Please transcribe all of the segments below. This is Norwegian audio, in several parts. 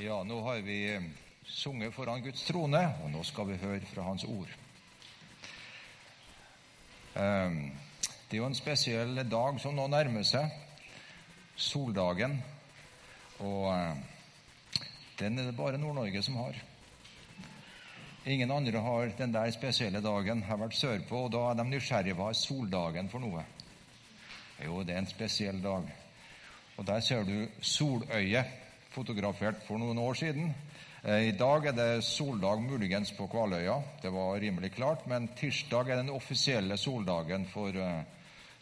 Ja, nå har vi eh, sunget foran Guds trone, og nå skal vi høre fra Hans ord. Ehm, det er jo en spesiell dag som nå nærmer seg, soldagen. Og eh, den er det bare Nord-Norge som har. Ingen andre har den der spesielle dagen. Jeg har vært sørpå, og da er de nysgjerrige hva er soldagen for noe. Jo, det er en spesiell dag. Og der ser du soløyet fotografert for noen år siden. Eh, I dag er det soldag muligens på Kvaløya. Det var rimelig klart. Men tirsdag er den offisielle soldagen for uh,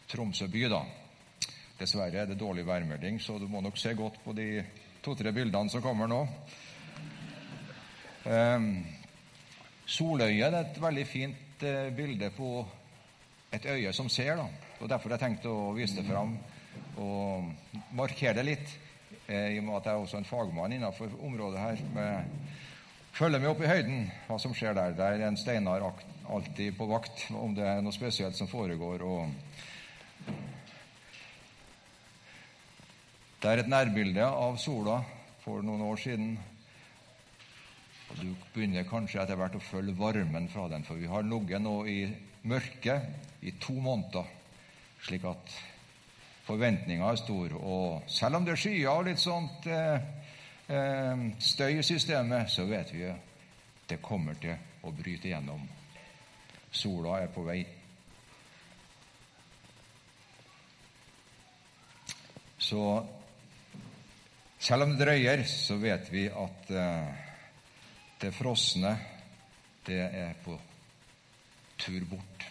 Tromsø by. da. Dessverre er det dårlig værmelding, så du må nok se godt på de to-tre bildene som kommer nå. Soløya Soløyet er et veldig fint bilde på et øye som ser. da. Og Derfor har jeg tenkt å vise det fram og markere det litt. Eh, i og med at jeg er også en fagmann innenfor området her. Med, følger med opp i høyden hva som skjer der. Der er en Steinar alltid på vakt om det er noe spesielt som foregår. og Det er et nærbilde av sola for noen år siden. Og Du begynner kanskje etter hvert å følge varmen fra den, for vi har ligget nå i mørket i to måneder, slik at Forventninga er stor. Og selv om det er skyer og litt sånt eh, eh, støy i systemet, så vet vi at det kommer til å bryte igjennom. Sola er på vei. Så selv om det drøyer, så vet vi at eh, det frosne, det er på tur bort.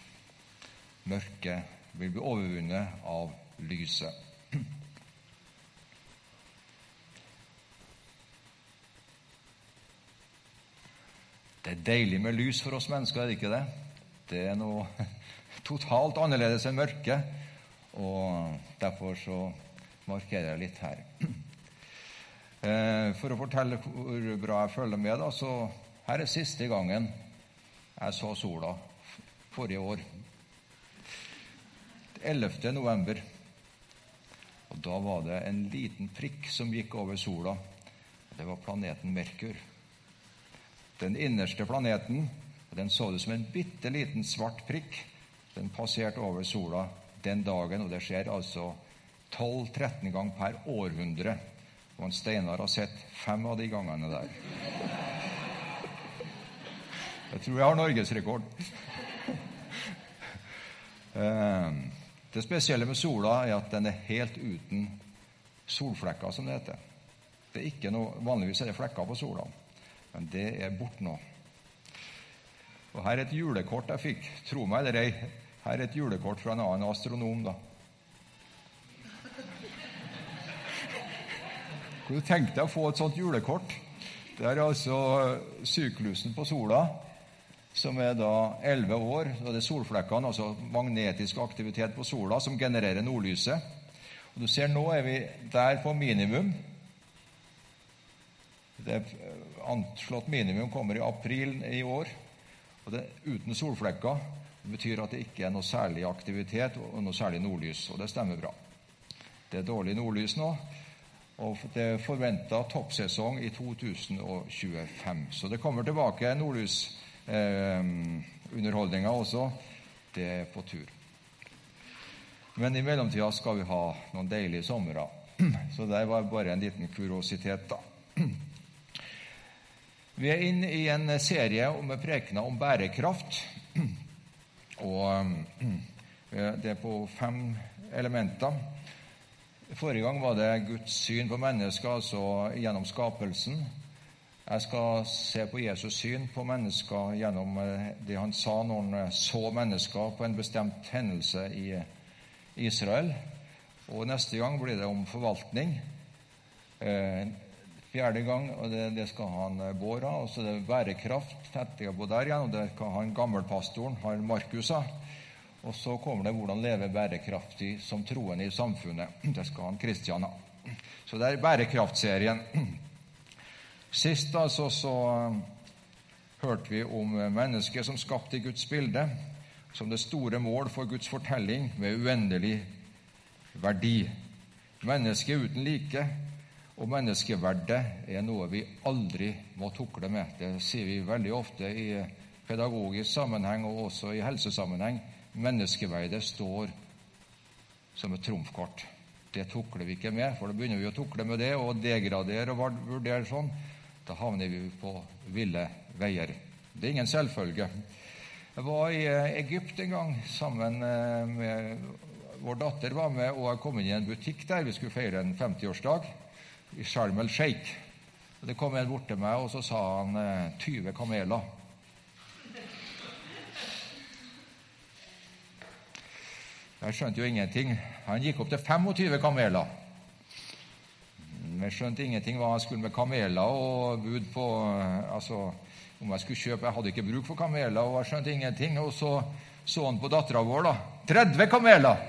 Mørket vil bli overvunnet av lyset. Det er deilig med lys for oss mennesker, er det ikke det? Det er noe totalt annerledes enn mørke, og derfor så markerer jeg litt her. Eh, for å fortelle hvor bra jeg følger med, da, så her er siste gangen jeg så sola forrige år. 11. november. Og Da var det en liten prikk som gikk over sola. Det var planeten Merkur. Den innerste planeten den så ut som en bitte liten svart prikk. Den passerte over sola den dagen, og det skjer altså 12-13 ganger per århundre. Og Steinar har sett fem av de gangene der. Jeg tror jeg har norgesrekord. um, Det spesielle med sola er at den er helt uten solflekker, som det heter. Det er ikke noe, Vanligvis er det flekker på sola, men det er borte nå. Og Her er et julekort jeg fikk. Tro meg eller ei, her er et julekort fra en annen astronom. da. Kunne du tenkt deg å få et sånt julekort? Det er altså syklusen på sola som er da 11 år. og Det er solflekkene, altså magnetisk aktivitet på sola, som genererer nordlyset. Og Du ser nå er vi der på minimum. Det anslått minimum kommer i april i år. og det er Uten solflekker. Det betyr at det ikke er noe særlig aktivitet og noe særlig nordlys. Og det stemmer bra. Det er dårlig nordlys nå. Og det er forventa toppsesong i 2025. Så det kommer tilbake nordlys eh, underholdninga også, det er på tur. Men i mellomtida skal vi ha noen deilige somre. Så det var bare en liten kuriositet, da. Vi er inne i en serie med prekener om bærekraft. Og eh, det er på fem elementer. Forrige gang var det Guds syn på mennesket, altså gjennom skapelsen. Jeg skal se på Jesus' syn på mennesker gjennom eh, det han sa når han eh, så mennesker på en bestemt hendelse i eh, Israel. Og neste gang blir det om forvaltning. Fjerde gang, og det, det skal han Bård ha. Og så er det bærekraft etterpå der igjen, og det skal han gammelpastoren, han Markus, ha. Og så kommer det hvordan leve bærekraftig som troende i samfunnet. Det skal han Kristian ha. Så det er bærekraftserien. Sist altså så um, hørte vi om mennesket som skapte Guds bilde, som det store mål for Guds fortelling med uendelig verdi. Mennesket uten like. Og menneskeverdet er noe vi aldri må tukle med. Det sier vi veldig ofte i pedagogisk sammenheng og også i helsesammenheng. Menneskeverdet står som et trumfkort. Det tukler vi ikke med, for da begynner vi å tukle med det og degradere og vurdere sånn. Da havner vi på ville veier. Det er ingen selvfølge. Jeg var i Egypt en gang sammen med Vår datter var med, og jeg kom inn i en butikk der. Vi skulle feire en 50-årsdag i Sharm el Sheikh. Det kom en bort til meg, og så sa han 20 kameler. Jeg skjønte jo ingenting. Han gikk opp til 25 kameler. Jeg skjønte ingenting hva jeg skulle med kameler og bud på altså, om jeg skulle kjøpe Jeg hadde ikke bruk for kameler, og jeg skjønte ingenting. Og så så han på dattera vår, da. 30 kameler!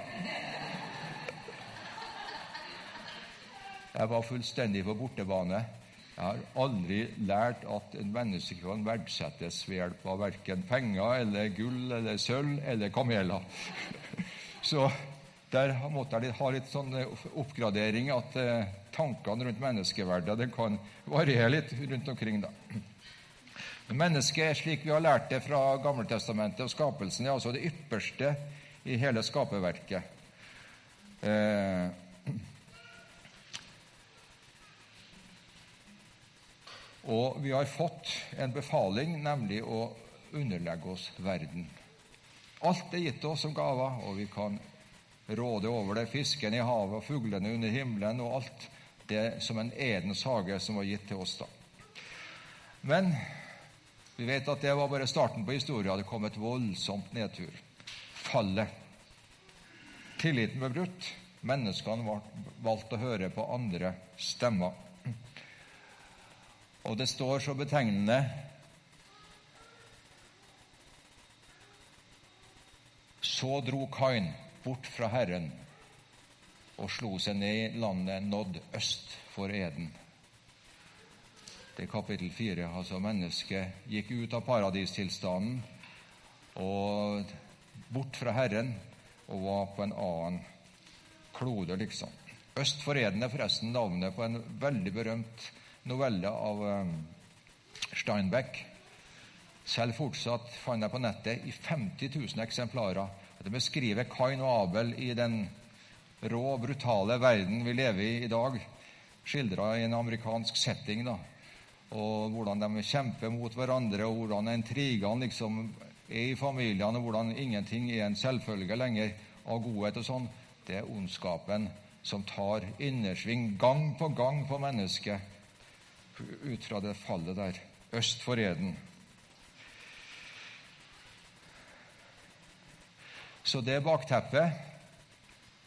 Jeg var fullstendig på bortebane. Jeg har aldri lært at en menneske kan verdsettes ved hjelp av verken penger eller gull eller sølv eller kameler. Så der måtte jeg ha litt sånn oppgradering at eh, tankene rundt menneskeverdet det kan variere litt rundt omkring. da. Mennesket er slik vi har lært det fra Gammeltestamentet og skapelsen, er altså det ypperste i hele skaperverket. Eh, Og vi har fått en befaling, nemlig å underlegge oss verden. Alt er gitt oss som gaver, og vi kan råde over det. Fisken i havet og fuglene under himmelen og alt det som en Edens hage som var gitt til oss da. Men vi vet at det var bare starten på historien. Det kom et voldsomt nedtur. Fallet. Tilliten ble brutt. Menneskene valgte å høre på andre stemmer. Og det står så betegnende Så dro Kain bort fra Herren og slo seg ned i landet nådd øst for Eden. Det er kapittel fire. Altså mennesket gikk ut av paradistilstanden og bort fra Herren og var på en annen klode, liksom. Øst for Eden er forresten navnet på en veldig berømt novelle av um, Steinbeck. Selv fortsatt fant jeg på nettet i 50 000 eksemplarer. Det beskriver Kain og Abel i den rå, og brutale verden vi lever i i dag. Skildra i en amerikansk setting. da, og Hvordan de kjemper mot hverandre, og hvordan intrigene liksom er i familiene, og hvordan ingenting er en selvfølge lenger av godhet og sånn. Det er ondskapen som tar innersving gang på gang på mennesket ut fra det fallet der, øst for Eden. Så det bakteppet.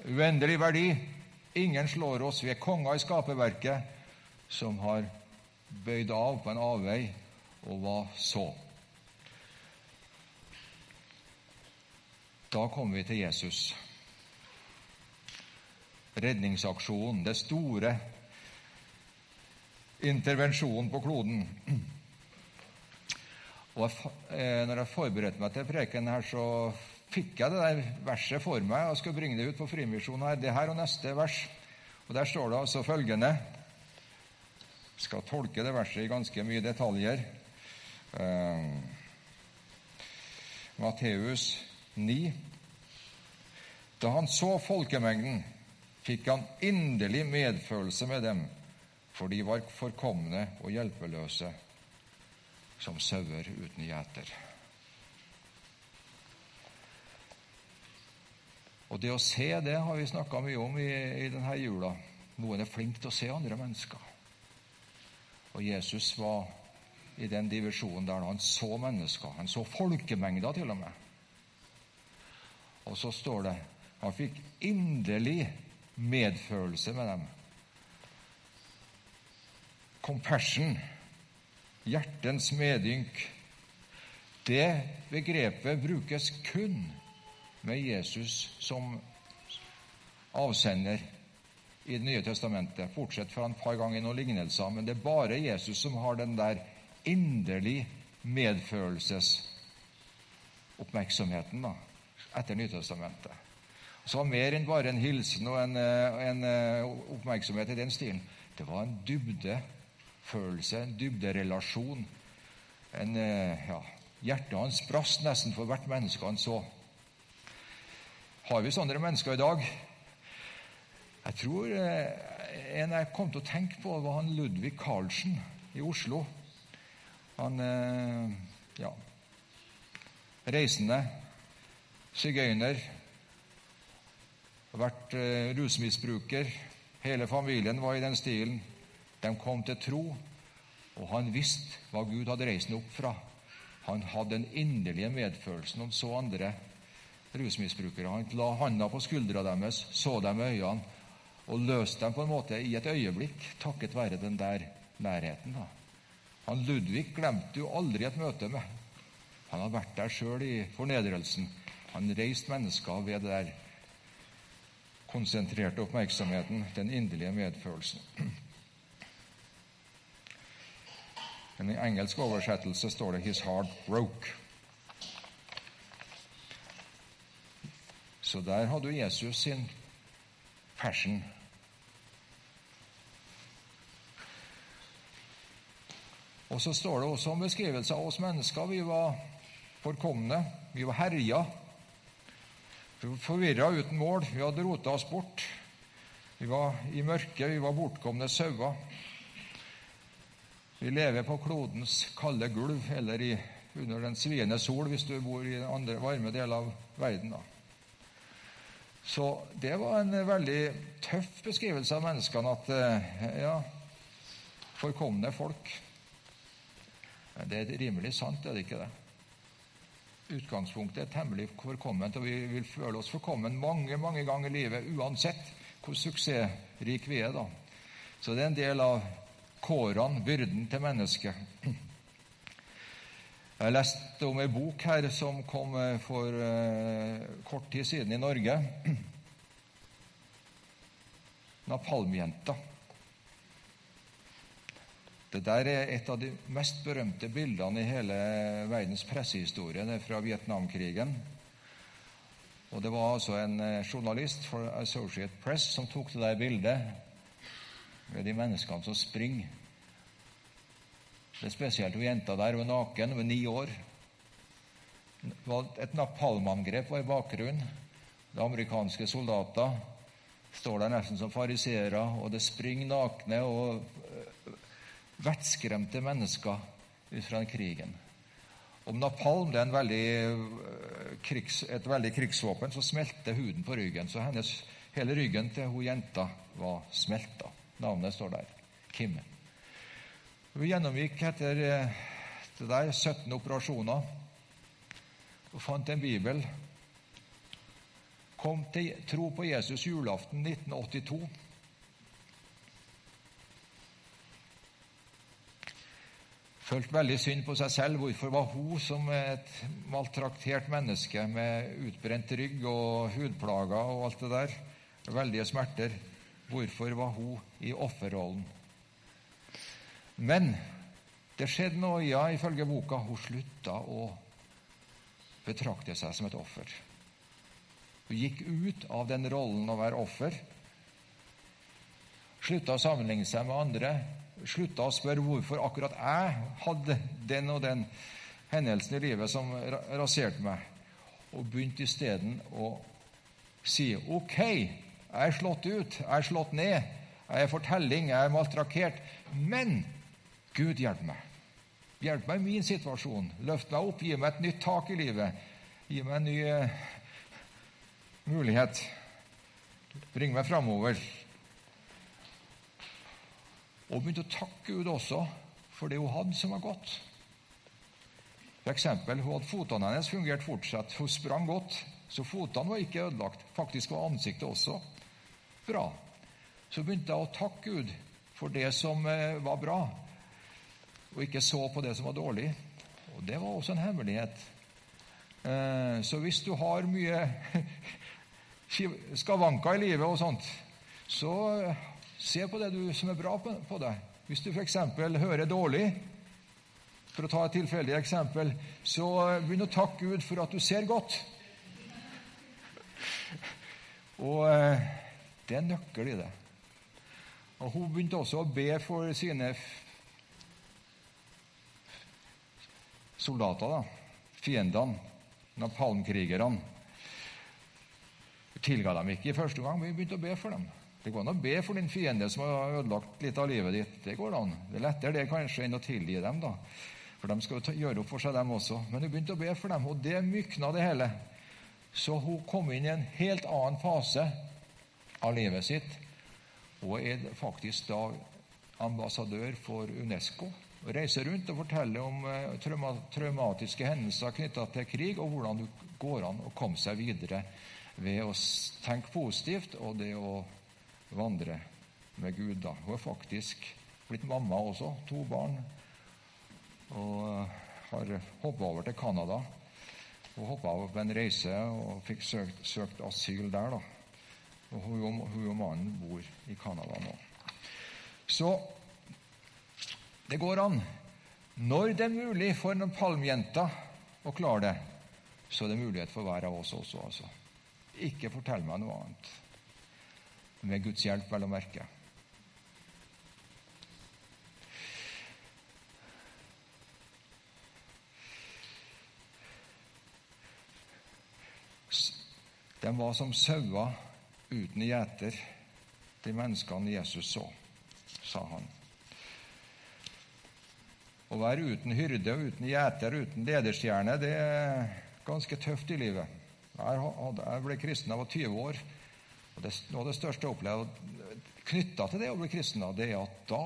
Uendelig verdi. Ingen slår oss. Vi er konger i skaperverket som har bøyd av på en avvei. Og hva så? Da kommer vi til Jesus. Redningsaksjonen, det store intervensjonen på kloden. Og jeg, når jeg forberedte meg til preken her, så fikk jeg det der verset for meg og skal bringe det ut på Frimisjonen her. Det her og neste vers. Og Der står det altså følgende Jeg skal tolke det verset i ganske mye detaljer. Uh, Matteus 9. Da han så folkemengden, fikk han inderlig medfølelse med dem for de var forkomne og hjelpeløse som sauer uten gjeter. Og det å se, det har vi snakka mye om i, i denne jula. Noen er flink til å se andre mennesker. Og Jesus var i den divisjonen der han så mennesker. Han så folkemengder til og med. Og så står det han fikk inderlig medfølelse med dem compassion, hjertens medynk, det begrepet brukes kun med Jesus som avsender i Det nye testamentet, Fortsett fra en par ganger i noen lignelser. Men det er bare Jesus som har den der inderlig medfølelsesoppmerksomheten da, etter Nytestamentet. Så mer enn bare en hilsen og en, eh, en eh, oppmerksomhet i den stilen. Det var en dybdefølelse, en dybderelasjon. En, eh, ja, hjertet hans brast nesten for hvert menneske han så. Har vi sånne mennesker i dag? Jeg tror en jeg kom til å tenke på, var han Ludvig Karlsen i Oslo. Han ja, reisende, sigøyner, vært eh, rusmisbruker. Hele familien var i den stilen. De kom til tro, og han visste hva Gud hadde reist ham opp fra. Han hadde den inderlige medfølelsen om så andre rusmisbrukere. Han la handa på skuldra deres, så dem i øynene og løste dem på en måte i et øyeblikk, takket være den der nærheten. da. Han Ludvig glemte jo aldri et møte med. Han har vært der sjøl i fornedrelsen. Han reiste mennesker ved det der konsentrerte oppmerksomheten, den inderlige medfølelsen. I en engelsk oversettelse står det 'His heart broke'. Så der hadde jo Jesus sin passion. Og så står det også om beskrivelse av oss mennesker. Vi var forkomne, vi var herja forvirra uten mål. Vi hadde rota oss bort. Vi var i mørket, vi var bortkomne sauer. Vi lever på klodens kalde gulv, eller i, under den sviende sol hvis du bor i andre varme deler av verden. Da. Så det var en veldig tøff beskrivelse av menneskene at eh, ja, forkomne folk. Det er rimelig sant, er det ikke det? utgangspunktet er temmelig forkomment, og vi vil føle oss forkommen mange mange ganger i livet, uansett hvor suksessrik vi er. da. Så det er en del av kårene, byrden til mennesket. Jeg har lest om ei bok her som kom eh, for uh, kort tid siden i Norge. Napalmjenta. Det der er et av de mest berømte bildene i hele verdens pressehistorie. Det er fra Vietnamkrigen. Og Det var altså en eh, journalist for Associate Press som tok det der bildet med de menneskene som springer. Det er spesielt hun jenta der. Hun er naken, hun er ni år. Et napalmangrep var i bakgrunnen. Det amerikanske soldater står der nesten som fariseere, og det springer nakne og vettskremte mennesker ut fra krigen. Om napalm det er veldig, eh, krigs, et veldig krigsvåpen, så smelter huden på ryggen. Så hennes, hele ryggen til hun jenta var smelta. Navnet står der. Kim. Hun gjennomgikk etter det der 17 operasjoner og fant en bibel. Kom til tro på Jesus julaften 1982. følte veldig synd på seg selv. Hvorfor var hun, som et maltraktert menneske med utbrent rygg og hudplager og alt det der, veldige smerter, hvorfor var hun i offerrollen? Men det skjedde noe, ja, ifølge boka. Hun slutta å betrakte seg som et offer. Hun gikk ut av den rollen å være offer. Slutta å sammenligne seg med andre slutta å spørre hvorfor akkurat jeg hadde den og den hendelsen i livet som raserte meg, og begynte isteden å si OK, jeg er slått ut, jeg er slått ned, jeg er fortelling, jeg er maltrakert. men Gud hjelp meg. Hjelp meg i min situasjon. Løft meg opp, gi meg et nytt tak i livet. Gi meg en ny uh, mulighet. Bring meg framover og begynte å takke Gud også for det hun hadde som var godt. For eksempel, hun hadde Fotene hennes fungerte fortsatt. Hun sprang godt, så fotene var ikke ødelagt. Faktisk var ansiktet også bra. Så begynte jeg å takke Gud for det som eh, var bra, og ikke så på det som var dårlig. Og Det var også en hemmelighet. Eh, så hvis du har mye skavanker i livet og sånt, så Se på det du, som er bra på, deg. Hvis du f.eks. hører dårlig, for å ta et tilfeldig eksempel, så begynn å takke Gud for at du ser godt. Og eh, det er nøkkel i det. Og Hun begynte også å be for sine soldater, da, fiendene, napalmkrigerne. Tilga dem ikke i første gang, men vi begynte å be for dem. Det går an å be for din fiende som har ødelagt litt av livet ditt. Det går an. Det er lettere det kanskje enn å tilgi dem, da. For de skal jo gjøre opp for seg, dem også. Men hun begynte å be for dem, og det mykna det hele. Så hun kom inn i en helt annen fase av livet sitt. Hun er faktisk da ambassadør for Unesco. Og reiser rundt og forteller om eh, trauma traumatiske hendelser knytta til krig, og hvordan det går an å komme seg videre ved å tenke positivt og det å vandre med Gud. da. Hun er faktisk blitt mamma også, to barn, og eh, har hoppa over til Canada. Hun hoppa over på en reise og fikk søkt, søkt asyl der. da. Og hun, hun og mannen bor i Canada nå. Så det går an. Når det er mulig for noen palmjenter å klare det, så er det mulighet for hver av oss også. altså. Ikke fortell meg noe annet. Med Guds hjelp, vel å merke. De var som sauer uten gjeter, de menneskene Jesus så, sa han. Å være uten hyrde og uten gjeter uten lederstjerne, det er ganske tøft i livet. Jeg ble kristen da jeg var 20 år. og det, Noe av det største jeg opplevde knytta til det å bli kristen, det er at da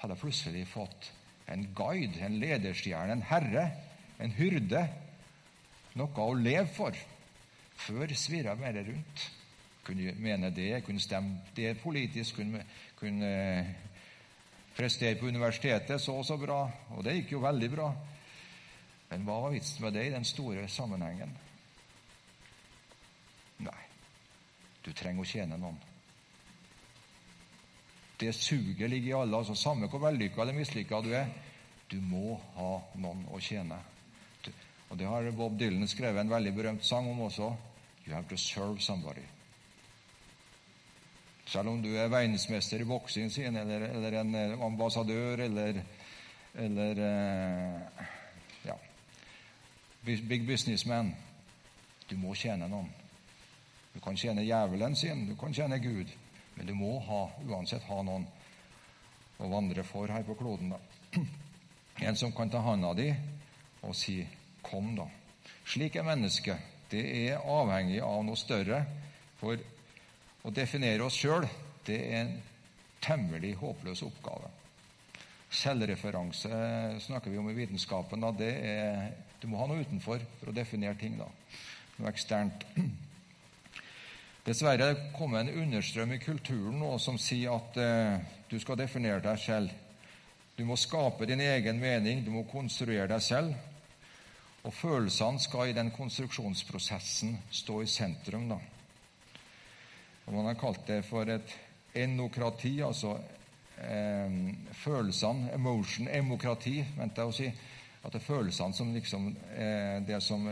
hadde jeg plutselig fått en guide, en lederstjerne, en herre, en hyrde. Noe å leve for. Før svirra jeg mer rundt kunne mene det, kunne stemme det politisk, kunne, kunne prestere på universitetet så og så bra. Og det gikk jo veldig bra. Men hva var vitsen med det i den store sammenhengen? Nei, du trenger å tjene noen. Det suget ligger i alle. altså Samme hvor vellykka eller mislykka du er, du må ha noen å tjene. Og Det har Bob Dylan skrevet en veldig berømt sang om også. You have to serve somebody. Selv om du er verdensmester i boksing, eller, eller, en eh, ambassadør, eller, eller eh, ja, big businessman. Du må tjene noen. Du kan tjene djevelen sin, du kan tjene Gud, men du må ha, uansett ha noen å vandre for her på kloden. da. En som kan ta handa di og si 'kom', da. Slik er mennesket. Det er avhengig av noe større. For å definere oss sjøl, det er en temmelig håpløs oppgave. Selvreferanse snakker vi om i vitenskapen. Da. Det er, du må ha noe utenfor for å definere ting. da. Noe eksternt. Dessverre er det kommet en understrøm i kulturen nå som sier at eh, du skal definere deg selv. Du må skape din egen mening, du må konstruere deg selv. Og følelsene skal i den konstruksjonsprosessen stå i sentrum. da. Og Man har kalt det for et enokrati, altså eh, følelsene, emotion, emokrati, venter jeg å si. At det er følelsene som liksom eh, det som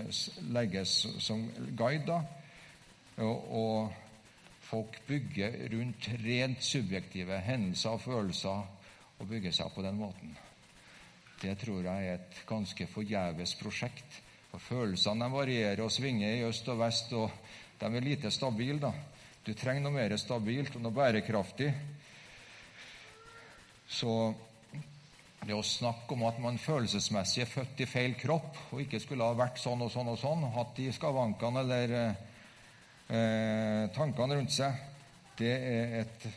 legges som guide. da. Og, og folk bygger rundt rent subjektive hendelser og følelser og bygger seg på den måten. Det tror jeg er et ganske forgjeves prosjekt. For følelsene varierer og svinger i øst og vest, og de er lite stabile. da. Du trenger noe mer stabilt og noe bærekraftig. Så det å snakke om at man følelsesmessig er født i feil kropp og ikke skulle ha vært sånn og sånn og sånn, hatt de skavankene eller eh, tankene rundt seg, det er et,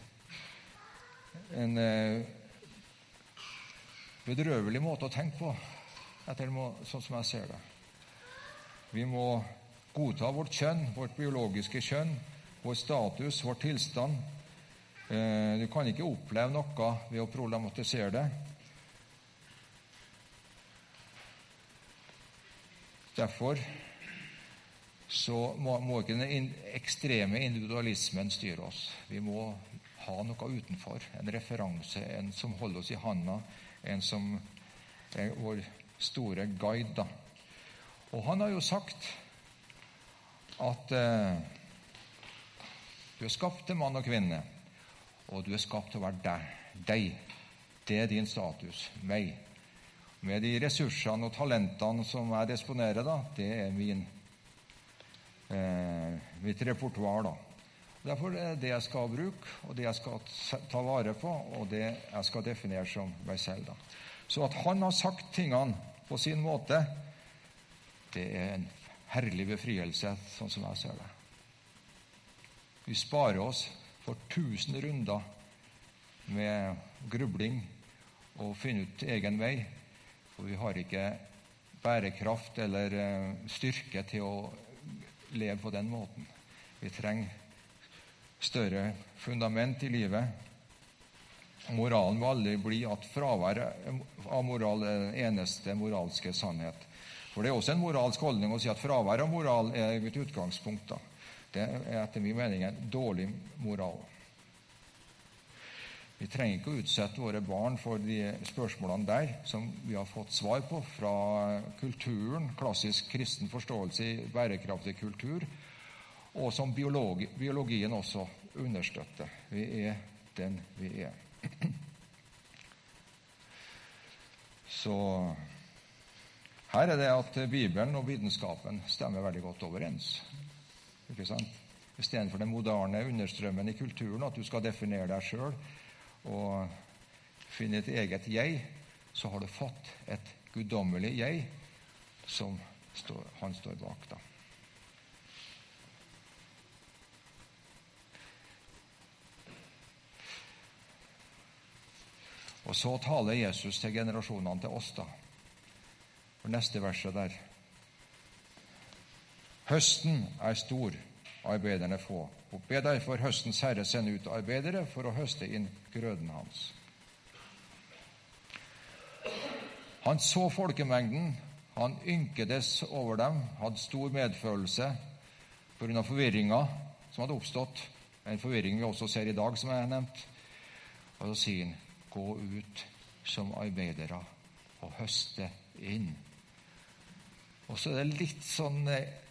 en eh, bedrøvelig måte å tenke på, etter må, sånn som jeg ser det. Vi må godta vårt kjønn, vårt biologiske kjønn, vår status, vår tilstand. Eh, du kan ikke oppleve noe ved å problematisere det. Derfor så må, må ikke den ekstreme individualismen styre oss. Vi må ha noe utenfor. En referanse, en som holder oss i handa, en som er vår store guide. Da. Og han har jo sagt at eh, Du er skapt til mann og kvinne, og du er skapt til å være deg. deg. Det er din status. Meg. Med de ressursene og talentene som jeg disponerer, da, det er min, eh, mitt repertoar. Derfor er det det jeg skal bruke, og det jeg skal ta vare på, og det jeg skal definere som meg selv. da. Så at han har sagt tingene på sin måte, det er en herlig befrielse, sånn som jeg ser det. Vi sparer oss for tusen runder med grubling og finne ut egen vei. For vi har ikke bærekraft eller eh, styrke til å leve på den måten. Vi trenger større fundament i livet. Moralen må aldri bli at fraværet av moral er den eneste moralske sannhet. For Det er også en moralsk holdning å si at fravær av moral er mitt utgangspunkt. Da. Det er etter min mening en dårlig moral. Vi trenger ikke å utsette våre barn for de spørsmålene der som vi har fått svar på fra kulturen, klassisk kristen forståelse i bærekraftig kultur, og som biologi, biologien også understøtter. Vi er den vi er. Så her er det at Bibelen og vitenskapen stemmer veldig godt overens. Ikke sant? Istedenfor den moderne understrømmen i kulturen, at du skal definere deg sjøl og finne et eget jeg, så har du fått et guddommelig jeg som står, han står bak. da. Og så taler Jesus til generasjonene til oss, da. For neste verset der. Høsten er stor, arbeiderne få. Be derfor høstens herre sende ut arbeidere for å høste inn grøden hans. Han så folkemengden, han ynkedes over dem, hadde stor medfølelse pga. forvirringa som hadde oppstått. En forvirring vi også ser i dag, som jeg har nevnt. Og så sier han, gå ut som arbeidere og høste inn. Og så er det litt sånn eh,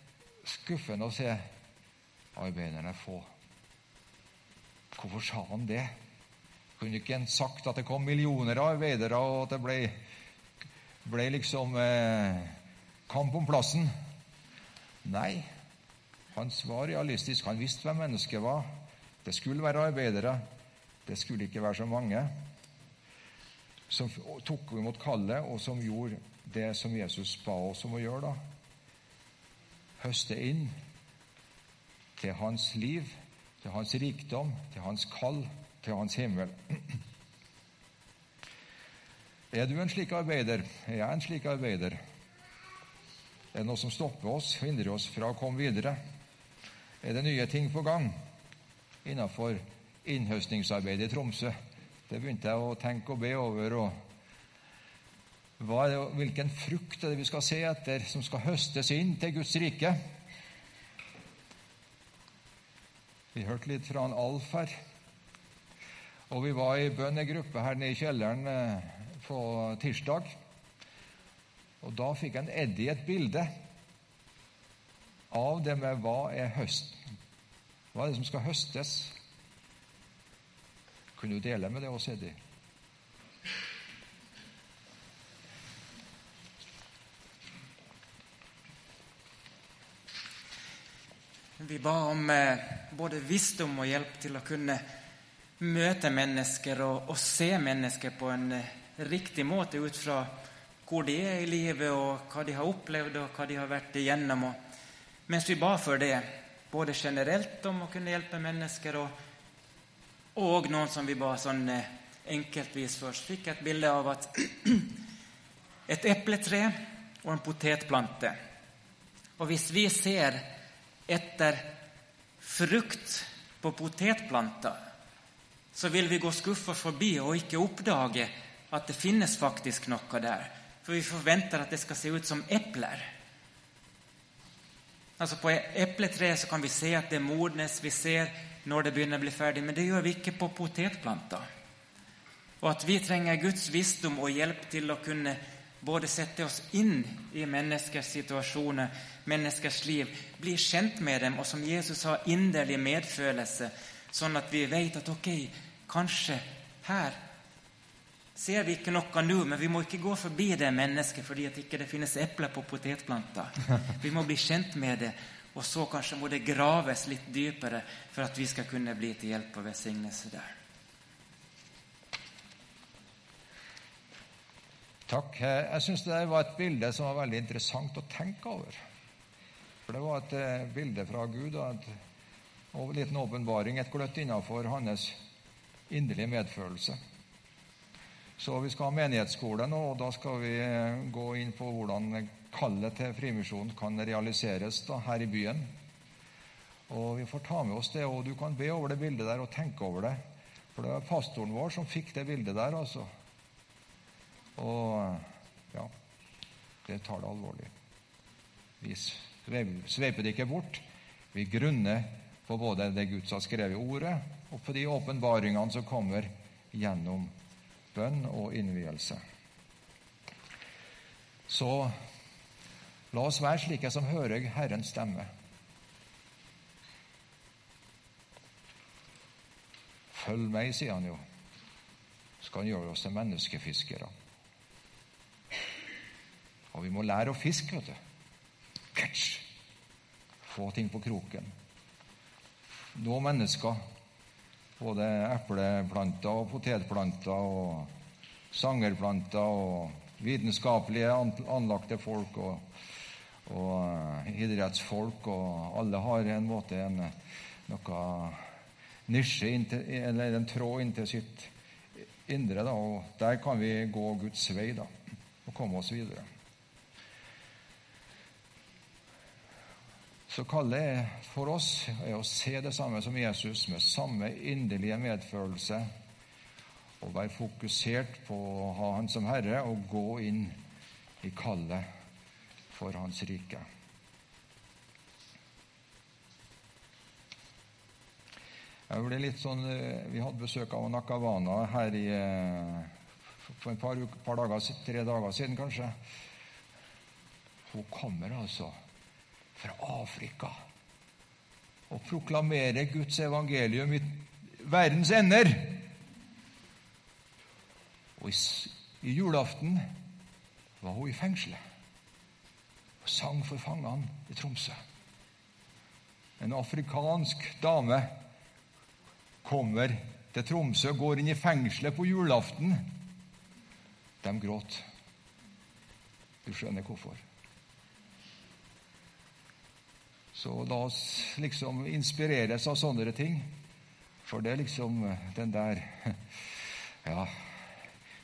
skuffende å se arbeiderne få. Hvorfor sa han det? Kunne ikke en sagt at det kom millioner av arbeidere, og at det ble, ble liksom eh, kamp om plassen? Nei, hans var realistisk. Han visste hvem mennesket var. Det skulle være arbeidere. Det skulle ikke være så mange som tok imot kallet, og som gjorde det som Jesus ba oss om å gjøre. da. Høste inn til hans liv, til hans rikdom, til hans kall, til hans himmel. Er du en slik arbeider? Er jeg en slik arbeider? Er det noe som stopper oss, hindrer oss fra å komme videre? Er det nye ting på gang innenfor innhøstningsarbeidet i Tromsø? Det begynte jeg å tenke og be over. og det, hvilken frukt er det vi skal se etter, som skal høstes inn til Guds rike? Vi hørte litt fra en Alf her. Og vi var i bønn i gruppe her nede i kjelleren eh, på tirsdag. Og da fikk en Eddie et bilde av det med hva er høsten. Hva er det som skal høstes? Kunne du dele med det oss, Eddie? Vi ba om eh, både visdom og hjelp til å kunne møte mennesker og, og se mennesker på en eh, riktig måte ut fra hvor de er i livet, og hva de har opplevd og hva de har vært igjennom. Og, mens vi ba for det, både generelt om å kunne hjelpe mennesker, og, og noen som vi ba sånn eh, enkeltvis først, fikk et bilde av at et epletre og en potetplante. Og hvis vi ser etter frukt på potetplanta, så vil vi gå skuffa forbi og ikke oppdage at det finnes faktisk noe der. For vi forventer at det skal se ut som epler. Altså På epletreet så kan vi se at det modnes, vi ser når det begynner å bli ferdig, men det gjør vi ikke på potetplanta. Og at vi trenger Guds visdom og hjelp til å kunne både sette oss inn i menneskers situasjoner, menneskers liv, bli kjent med dem, og som Jesus har inderlig medfølelse, sånn at vi vet at ok, kanskje her ser vi ikke noe nå, men vi må ikke gå forbi det mennesket fordi at ikke det finnes epler på potetplanta. Vi må bli kjent med det, og så kanskje må det graves litt dypere for at vi skal kunne bli til hjelp og velsignelse der. Takk. Jeg syns det var et bilde som var veldig interessant å tenke over. For det var et eh, bilde fra Gud og, en liten åpenbaring, et gløtt innafor hans inderlige medfølelse. Så vi skal ha menighetsskole nå, og da skal vi eh, gå inn på hvordan kallet til Frimisjonen kan realiseres da, her i byen. Og Vi får ta med oss det, og du kan be over det bildet der og tenke over det. For det var pastoren vår som fikk det bildet der, altså. Og ja, det tar det alvorlig. Vi sveiper det ikke bort. Vi grunner på både det Gud har skrevet i Ordet, og på de åpenbaringene som kommer gjennom bønn og innvielse. Så la oss være slike som hører Herrens stemme. Følg meg, sier han jo. Skal han gjøre oss til menneskefiskere. Og vi må lære å fiske, vet du. Catch! Få ting på kroken. Nå mennesker. Både epleplanter og potetplanter og sangerplanter og vitenskapelige anlagte folk og, og eh, idrettsfolk. Og alle har en måte en, noe nisje inntil, eller en tråd inntil sitt indre. Da, og Der kan vi gå Guds vei da, og komme oss videre. Så kallet for oss er å se det samme som Jesus, med samme inderlige medfølelse, og være fokusert på å ha Han som Herre og gå inn i kallet for Hans rike. Jeg ble litt sånn, eh, Vi hadde besøk av Nakavana her i, eh, for et par, par dager, tre dager siden, kanskje. Hun kommer altså fra Afrika og proklamere Guds evangelium i verdens ender. Og i, julaften var hun i fengselet og sang for fangene i Tromsø. En afrikansk dame kommer til Tromsø går inn i fengselet på julaften. De gråt. Du skjønner hvorfor. Så la oss liksom inspireres av sånne ting. For det er liksom den der Ja,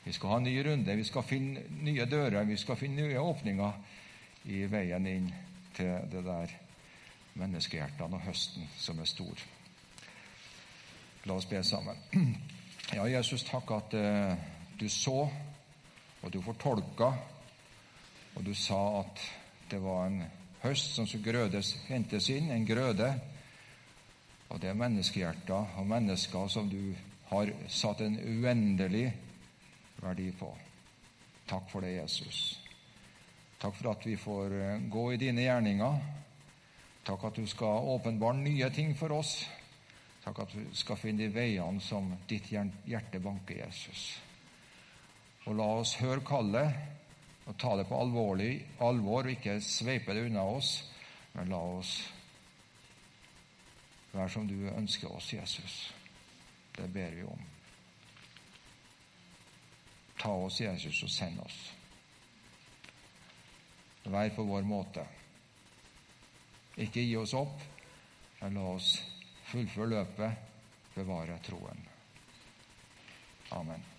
vi skal ha en ny runde, vi skal finne nye dører, vi skal finne nye åpninger i veien inn til det der menneskehjertene og høsten som er stor. La oss be sammen. Ja, Jesus, takk at uh, du så, og du fortolka, og du sa at det var en høst som skulle grødes, hentes inn, en grøde. Og det er menneskehjerter og mennesker som du har satt en uendelig verdi på. Takk for det, Jesus. Takk for at vi får eh, gå i dine gjerninger. Takk at du skal åpenbare nye ting for oss. Takk at du skal finne de veiene som ditt hjerte banker, Jesus. Og la oss høre kallet og ta det på alvorlig, alvor og ikke sveipe det unna oss, men la oss være som du ønsker oss, Jesus. Det ber vi om. Ta oss, Jesus, og send oss. Vær på vår måte. Ikke gi oss opp, men la oss fullføre løpet, bevare troen. Amen.